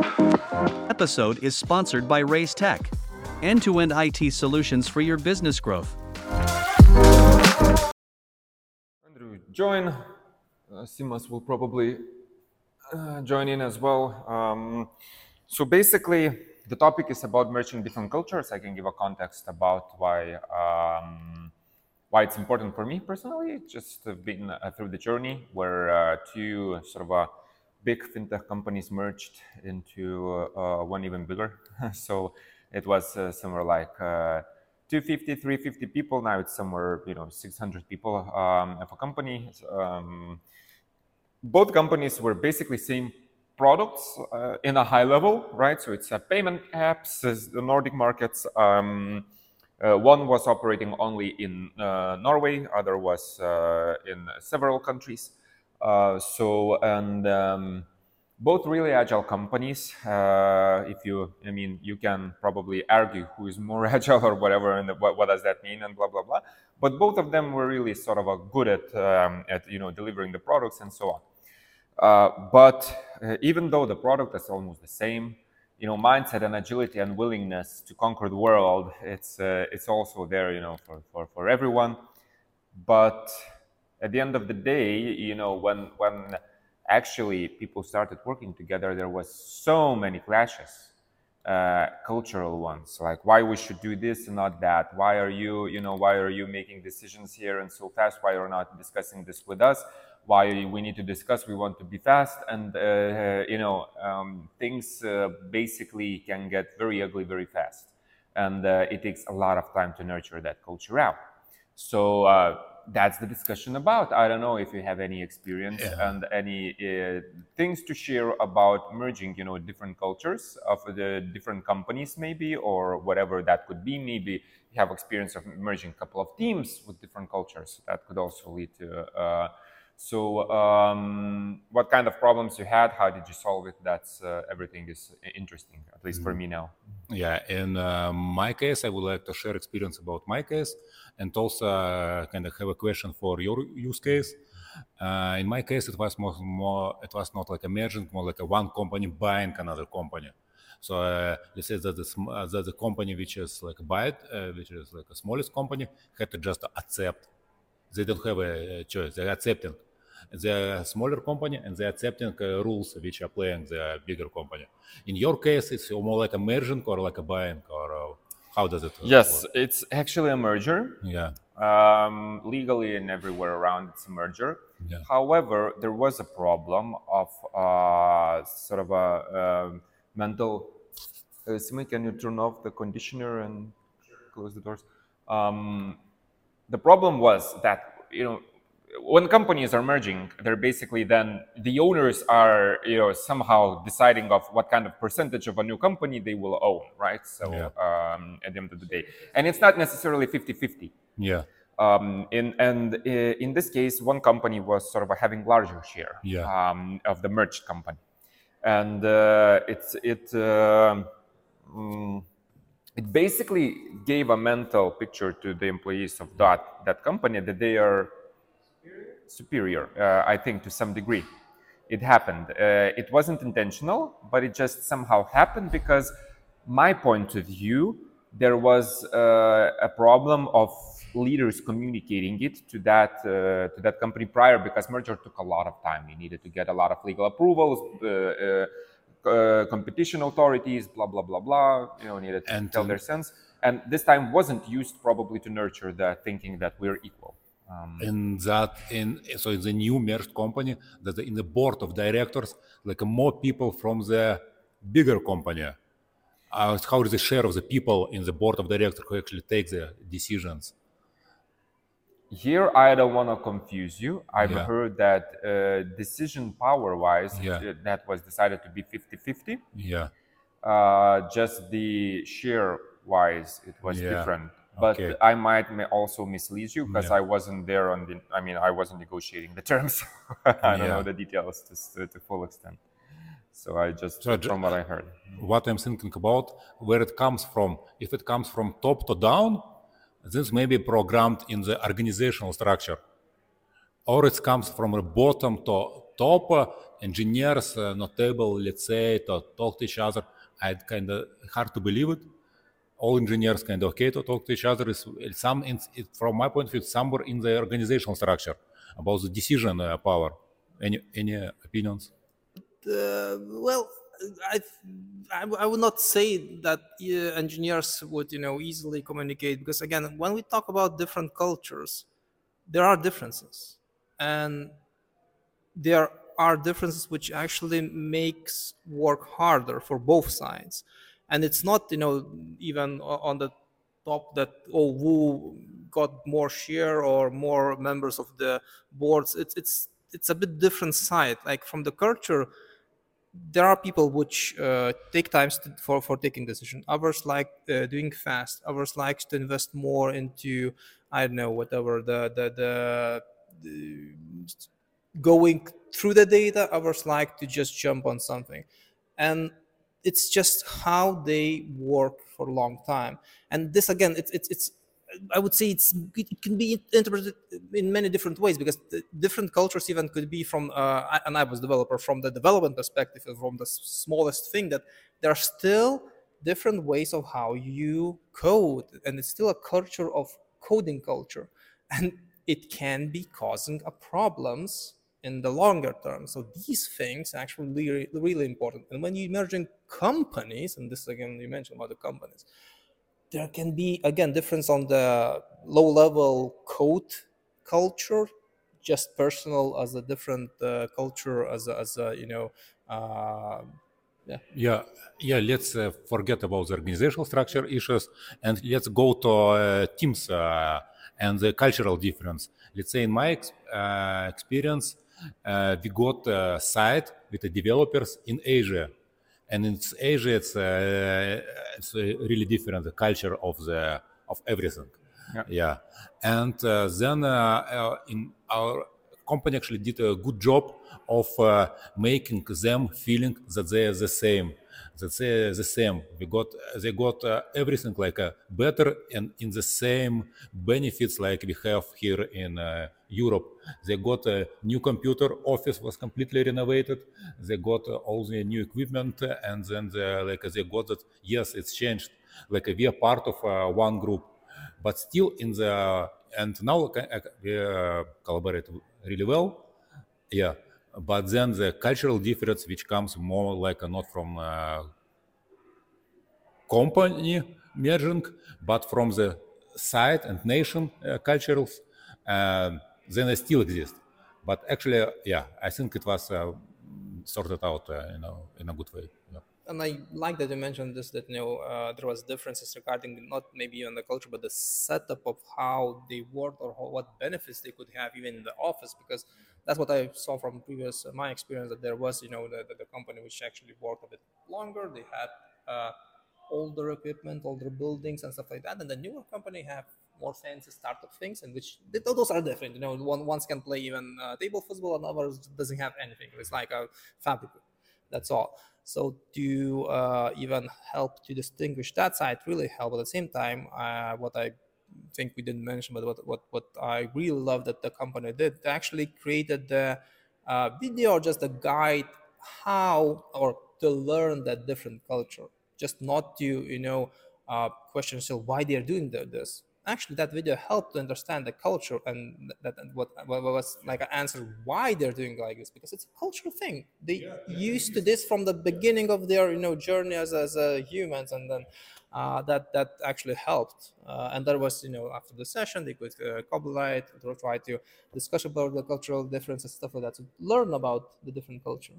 Episode is sponsored by Reiz Tech, end to end IT solutions for your business growth. Andrew join. Uh, Simas will probably uh, join in as well. Um, so basically, the topic is about merging different cultures. I can give a context about why um, why it's important for me personally. Just been uh, through the journey where uh, two sort of a big fintech companies merged into uh, one even bigger. so it was uh, somewhere like. 250 350 people now it's somewhere you know 600 people um, of a company um, both companies were basically same products uh, in a high level, right? So it's a payment apps, the Nordic markets. Um, uh, one was operating only in uh, Norway, other was uh, in several countries. Uh, so and um, both really agile companies. Uh, if you, I mean, you can probably argue who is more agile or whatever, and what, what does that mean, and blah blah blah. But both of them were really sort of good at um, at you know delivering the products and so on. Uh, but uh, even though the product is almost the same, you know, mindset and agility and willingness to conquer the world, it's uh, it's also there, you know, for, for, for everyone. But at the end of the day, you know, when when actually people started working together, there was so many clashes, uh, cultural ones, like why we should do this and not that. Why are you, you know, why are you making decisions here and so fast? Why are you not discussing this with us? why we need to discuss. We want to be fast, and uh, you know um, things uh, basically can get very ugly very fast, and uh, it takes a lot of time to nurture that culture out. So uh, that's the discussion about. I don't know if you have any experience yeah. and any uh, things to share about merging, you know, different cultures of the different companies, maybe, or whatever that could be. Maybe you have experience of merging a couple of teams with different cultures. That could also lead to uh, so, um, what kind of problems you had? How did you solve it? That's uh, everything is interesting, at least for me now. Yeah, in uh, my case, I would like to share experience about my case, and also uh, kind of have a question for your use case. Uh, in my case, it was more, more, it was not like a merging, more like a one company buying another company. So uh, let's say that the, uh, that the company which is like buy it, uh, which is like a smallest company, had to just accept. They don't have a choice. They're accepting the smaller company and they're accepting uh, rules which are playing the bigger company. In your case, it's more like a merging or like a buying or uh, how does it? Work? Yes, work? it's actually a merger. Yeah. Um, legally and everywhere around, it's a merger. Yeah. However, there was a problem of uh, sort of a um, mental. Uh, Simi, can you turn off the conditioner and close the doors? Um, the problem was that you know when companies are merging, they're basically then the owners are you know somehow deciding of what kind of percentage of a new company they will own, right? So yeah. um, at the end of the day, and it's not necessarily 50-50. Yeah. Um, in, and in this case, one company was sort of having larger share yeah. um, of the merged company, and uh, it's it. Uh, mm, it basically gave a mental picture to the employees of that that company that they are superior, uh, I think, to some degree. It happened. Uh, it wasn't intentional, but it just somehow happened because my point of view, there was uh, a problem of leaders communicating it to that uh, to that company prior because merger took a lot of time. You needed to get a lot of legal approvals, uh, uh, competition authorities, blah blah blah blah. You know, needed to and tell their sense. And this time wasn't used probably to nurture the thinking that we're equal. Um, and that in so in the new merged company that in the board of directors like more people from the bigger company uh, how is the share of the people in the board of directors who actually take the decisions here i don't want to confuse you i've yeah. heard that uh, decision power wise yeah. that was decided to be 50-50 yeah uh, just the share wise it was yeah. different but okay. I might also mislead you because yeah. I wasn't there on the. I mean, I wasn't negotiating the terms. I don't yeah. know the details to, to full extent. So I just so from what I heard. What I'm thinking about where it comes from. If it comes from top to down, this may be programmed in the organizational structure, or it comes from a bottom to top uh, engineers uh, not able, let's say, to talk to each other. I kind of hard to believe it. All engineers kind of okay to talk to each other. Is some, from my point of view, somewhere in the organizational structure about the decision uh, power. Any any opinions? Uh, well, I, I, I would not say that uh, engineers would you know easily communicate because again when we talk about different cultures there are differences and there are differences which actually makes work harder for both sides and it's not you know even on the top that oh who got more share or more members of the boards. It's it's it's a bit different side. Like from the culture there are people which uh, take time for, for taking decision. Others like uh, doing fast. Others like to invest more into i don't know whatever the the, the, the going through the data. Others like to just jump on something. And it's just how they work for a long time. And this again it's it's, it's I would say it's it can be interpreted in many different ways because different cultures even could be from uh, and I was developer from the development perspective from the smallest thing that there are still different ways of how you code. And it's still a culture of coding culture. And it can be causing problems in the longer term. So these things actually really, really important. And when you're merging companies and this again you mentioned about the companies there can be again difference on the low level code culture just personal as a different uh, culture as a, as a you know uh, yeah. Yeah yeah let's uh, forget about the organizational structure issues and let's go to uh, teams uh, and the cultural difference. Let's say in my ex uh, experience we got a site with the developers in asia and in Asia, it's uh, it's really different the culture of the of everything. Yeah, yeah. and uh, then uh, in our company actually did a good job of making them feeling that they are the same that they the same. We got they got uh, everything like uh, better and in the same benefits like we have here in uh, Europe. They got a new computer. Office was completely renovated. They got all the new equipment, and then they, like they got that. Yes, it's changed. Like we are part of one group, but still in the and now we collaborate really well. Yeah but then the cultural difference which comes more like not from uh, company merging but from the side and nation uh, cultures uh, then they still exist. But actually yeah i think it was uh, sorted out uh, you know in a good way yeah and I like that you mentioned this that you know uh, there was differences regarding not maybe even the culture but the setup of how they work or how, what benefits they could have even in the office because that's what I saw from previous uh, my experience that there was you know the, the, the, company which actually worked a bit longer. They had uh, older equipment older buildings and stuff like that. And the newer company have more fancy startup things and which those are different you know. One ones can play even uh, table football and others doesn't have anything. It's like a fabric. That's all so to uh, even help to distinguish that side really help. At the same time, uh, what I think we didn't mention, but what what what I really love that the company did, they actually created the uh, video or just a guide how or to learn that different culture. Just not to you know uh, question still why they are doing this actually that video helped to understand the culture and that and what, what was like an answer why they're doing like this because it's a cultural thing. They yeah, yeah. used to this from the beginning of their you know journey as as uh, humans and then uh, that that actually helped. Uh, and that was you know after the session they could uh, collaborate or try to discuss about the cultural differences stuff like that to learn about the different culture.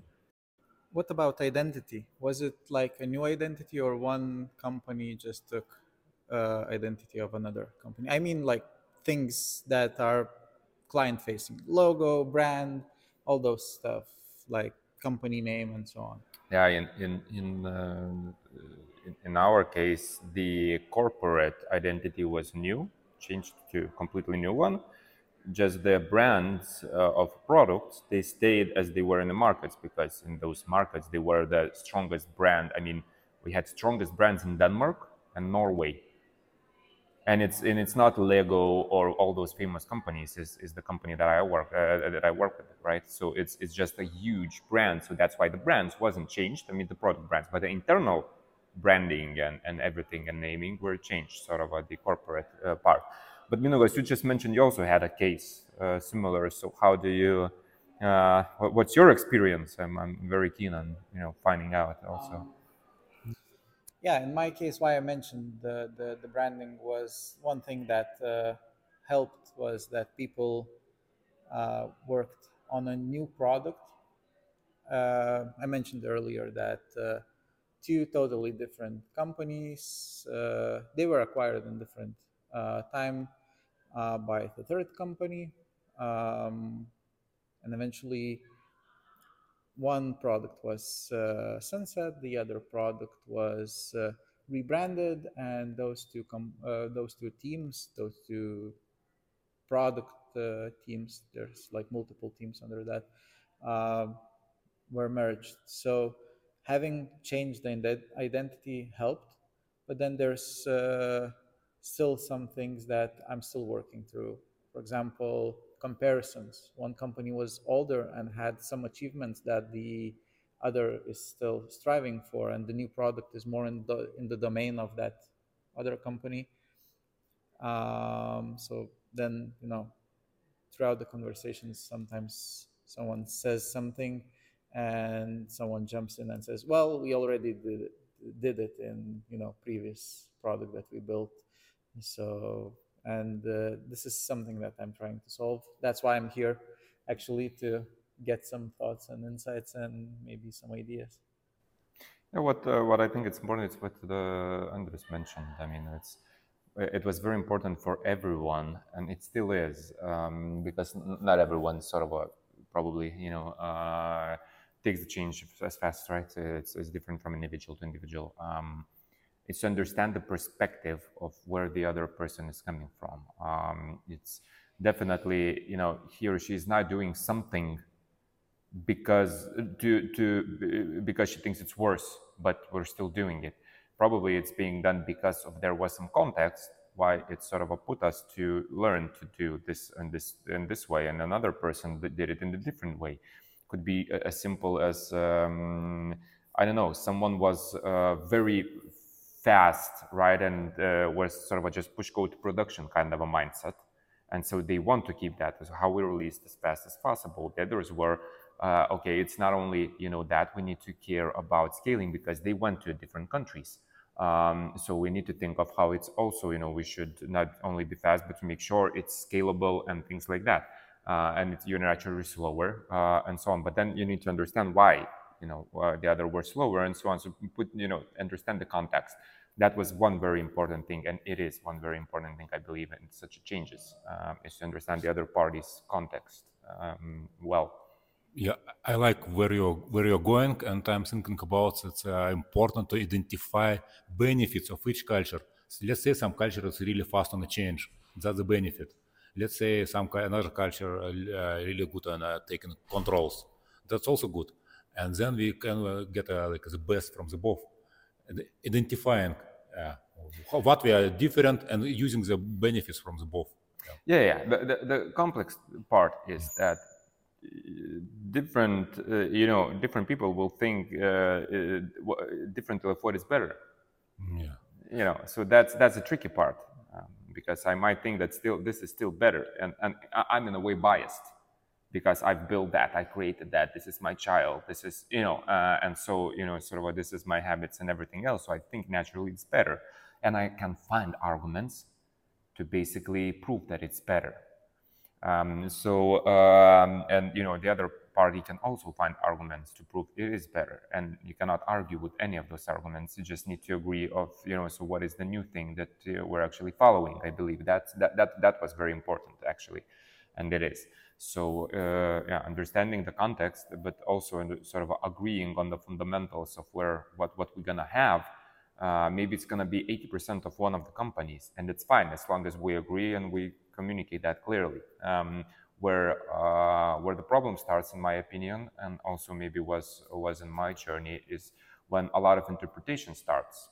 What about identity? Was it like a new identity or one company just took uh, identity of another company. I mean, like things that are client facing, logo, brand, all those stuff, like company name and so on. Yeah, in in in, uh, in, our case, the corporate identity was new, changed to completely new one. Just the brands uh, of products they stayed as they were in the markets because in those markets they were the strongest brand. I mean, we had strongest brands in Denmark and Norway and it's and it's not Lego or all those famous companies. is is the company that I work uh, that I work with, right? So it's it's just a huge brand. So that's why the brands wasn't changed. I mean the product brands, but the internal branding and, and everything and naming were changed, sort of at the corporate uh, part. But Mindaugas, you just mentioned you also had a case uh, similar. So how do you? Uh, what's your experience? I'm, I'm very keen on you know finding out also yeah, in my case, why I mentioned the, the, the branding was one thing that uh, helped was that people uh, worked on a new product. Uh, I mentioned earlier that uh, two totally different companies, uh, they were acquired in different uh, time by the third company. Um, and eventually one product was uh, sunset, the other product was uh, rebranded, and those two com- uh, those two teams, those two product uh, teams, there's like multiple teams under that, um, were merged. So having changed the identity helped, but then there's uh, still some things that I'm still working through. For example, comparisons. One company was older and had some achievements that the other is still striving for, and the new product is more in the in the domain of that other company. Um, so then you know, throughout the conversations, sometimes someone says something, and someone jumps in and says, "Well, we already did it, did it in you know previous product that we built." So and uh, this is something that i'm trying to solve. That's why i'm here actually to get some thoughts and insights and maybe some ideas. Yeah what uh, what i think it's important is what the andres mentioned. I mean it's it was very important for everyone and it still is um, because not everyone sort of a, probably you know uh, takes the change as fast right? It's, it's different from individual to individual. Um, is to understand the perspective of where the other person is coming from. Um, it's definitely, you know, he or she is not doing something because to, to because she thinks it's worse, but we're still doing it. Probably it's being done because of there was some context why it sort of a put us to learn to do this and this in this way, and another person did it in a different way. Could be as simple as um, I don't know, someone was uh, very fast, right? And uh, was sort of a just push code to production kind of a mindset. And so they want to keep that. So how we release as fast as possible. The others were, uh, okay, it's not only you know that we need to care about scaling because they went to different countries. Um, so we need to think of how it's also you know we should not only be fast but to make sure it's scalable and things like that. Uh, and it's, you're naturally slower uh, and so on. But then you need to understand why you know uh, the other were slower and so on. So put you know understand the context. That was one very important thing and it is one very important thing i believe in such changes um, is to understand the other party's context um, well. Yeah i like where you're where you're going and i'm thinking about it's uh, important to identify benefits of each culture. So let's say some culture is really fast on the change. That's the benefit. Let's say some another culture uh, really good on uh, taking controls. That's also good and then we can uh, get uh, like the best from the both, identifying uh, what we are different and using the benefits from the both. Yeah, yeah. yeah. The, the, the, complex part is that different, uh, you know, different people will think uh, uh, differently of what is better. Yeah. You know, so that's that's the tricky part um, because I might think that still this is still better, and and I'm in a way biased because I've built that, I created that. This is my child. This is you know, uh, and so you know, sort of what this is my habits and everything else. So I think naturally it's better, and I can find arguments to basically prove that it's better. Um, so um, and you know, the other party can also find arguments to prove it is better, and you cannot argue with any of those arguments. You just need to agree of you know, so what is the new thing that uh, we're actually following? I believe that that that that was very important actually, and it is. So uh, yeah, understanding the context, but also sort of agreeing on the fundamentals of where what what we're gonna have. Uh, maybe it's gonna be 80% of one of the companies, and it's fine as long as we agree and we communicate that clearly. Um, where uh, where the problem starts, in my opinion, and also maybe was was in my journey, is when a lot of interpretation starts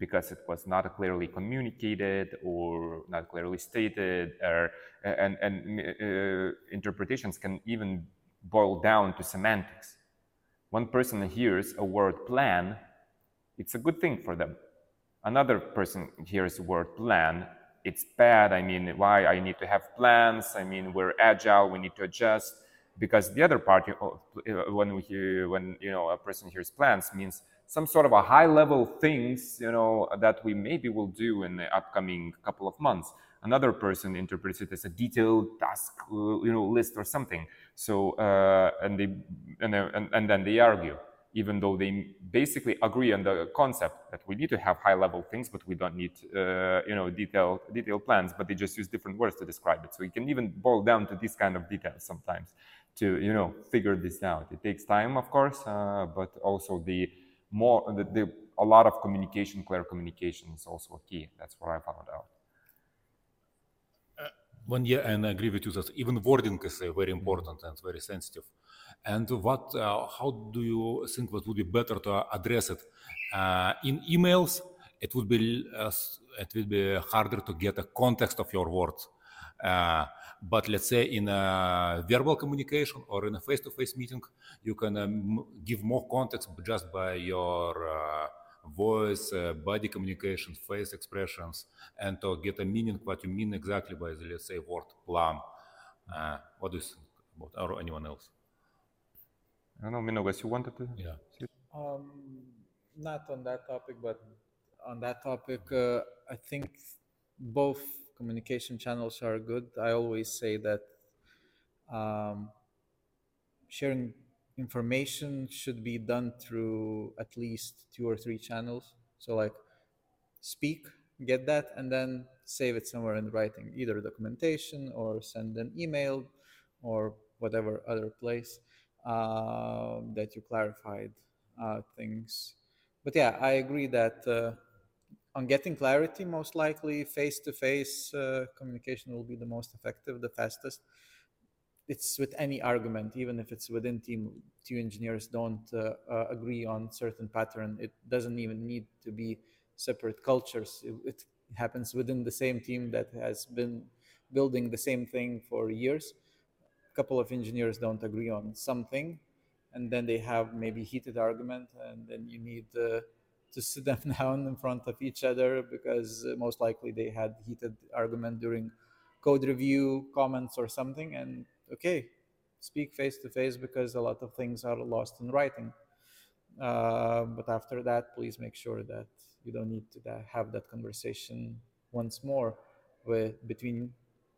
because it was not clearly communicated or not clearly stated, or, and, and uh, interpretations can even boil down to semantics. One person hears a word plan, it's a good thing for them. Another person hears the word plan, it's bad. I mean, why I need to have plans? I mean, we're agile, we need to adjust. Because the other party, oh, when we hear, when you know a person hears plans, means some sort of a high level things, you know, that we maybe will do in the upcoming couple of months. Another person interprets it as a detailed task, you know, list or something. So, uh, and they, and, and, and then they argue, even though they basically agree on the concept that we need to have high level things, but we don't need, uh, you know, detailed, detailed plans, but they just use different words to describe it. So you can even boil down to these kind of details sometimes to, you know, figure this out. It takes time, of course, uh, but also the, more the, the, a lot of communication, clear communication is also a key. That's what I found out. Uh, one yeah, and I agree with you that even wording is uh, very important and very sensitive. And what, uh, how do you think what would be better to address it uh, in emails? It would be uh, it would be harder to get a context of your words. Uh, but let's say in a verbal communication or in a face-to-face meeting, you can um, give more context just by your uh, voice, uh, body communication, face expressions, and to get a meaning what you mean exactly by the, let's say, word plum. Uh, what do you think about, or anyone else? I don't know, Mindaugas, you wanted to? Yeah. Um, not on that topic, but on that topic, uh, I think both communication channels are good. I always say that um, sharing information should be done through at least two or three channels. So, like, speak, get that, and then save it somewhere in writing, either documentation or send an email or whatever other place uh, that you clarified uh, things. But yeah, I agree that uh, on getting clarity, most likely face-to-face communication will be the most effective, the fastest. It's with any argument, even if it's within team, two engineers don't uh, uh, agree on certain pattern. It doesn't even need to be separate cultures. It, it, happens within the same team that has been building the same thing for years. A couple of engineers don't agree on something, and then they have maybe heated argument, and then you need uh, to sit them down in front of each other because uh, most likely they had heated argument during code review comments or something. And okay speak face to face because a lot of things are lost in writing. Uh, but after that please make sure that you don't need to have that conversation once more with between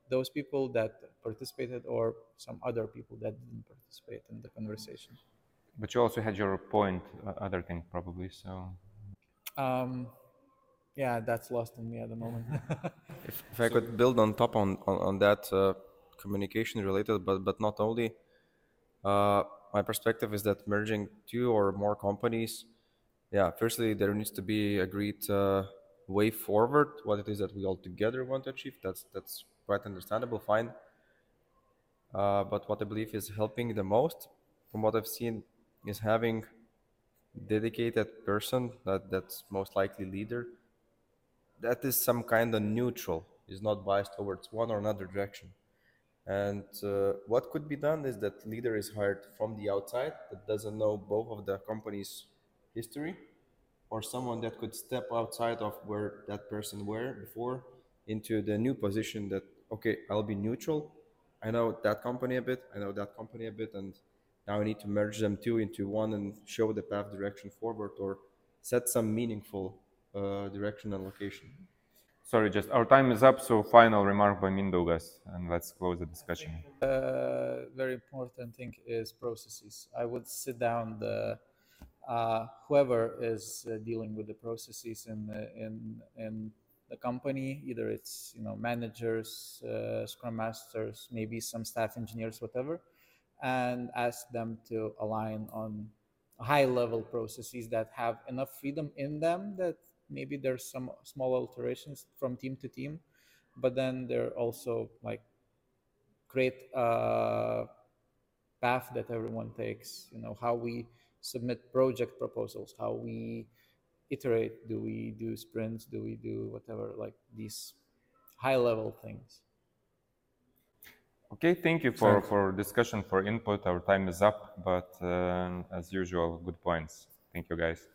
those people that participated or some other people that didn't participate in the conversation. But you also had your point uh, other thing probably so um, yeah, that's lost on me at the moment. if, if I could build on top on on, on that uh, communication related, but but not only. Uh, my perspective is that merging two or more companies, yeah, firstly there needs to be agreed uh, way forward what it is that we all together want to achieve. That's that's quite understandable, fine. Uh, but what I believe is helping the most, from what I've seen, is having dedicated person that that's most likely leader that is some kind of neutral is not biased towards one or another direction. And uh, what could be done is that leader is hired from the outside that doesn't know both of the company's history or someone that could step outside of where that person were before into the new position that okay i'll be neutral. I know that company a bit i know that company a bit and now we need to merge them two into one and show the path direction forward or set some meaningful uh, direction and location. Sorry, just our time is up, so final remark by Mindaugas, and let's close the discussion. Uh, very important thing is processes. I would sit down the uh, whoever is uh, dealing with the processes in the, in in the company, either it's you know managers, uh, scrum masters, maybe some staff engineers, whatever and ask them to align on high level processes that have enough freedom in them that maybe there's some small alterations from team to team but then they're also like create a path that everyone takes you know how we submit project proposals how we iterate? Do we do sprints? Do we do whatever like these high level things? Okay, thank you for, for discussion, for input. Our time is up, but uh, as usual, good points. Thank you, guys.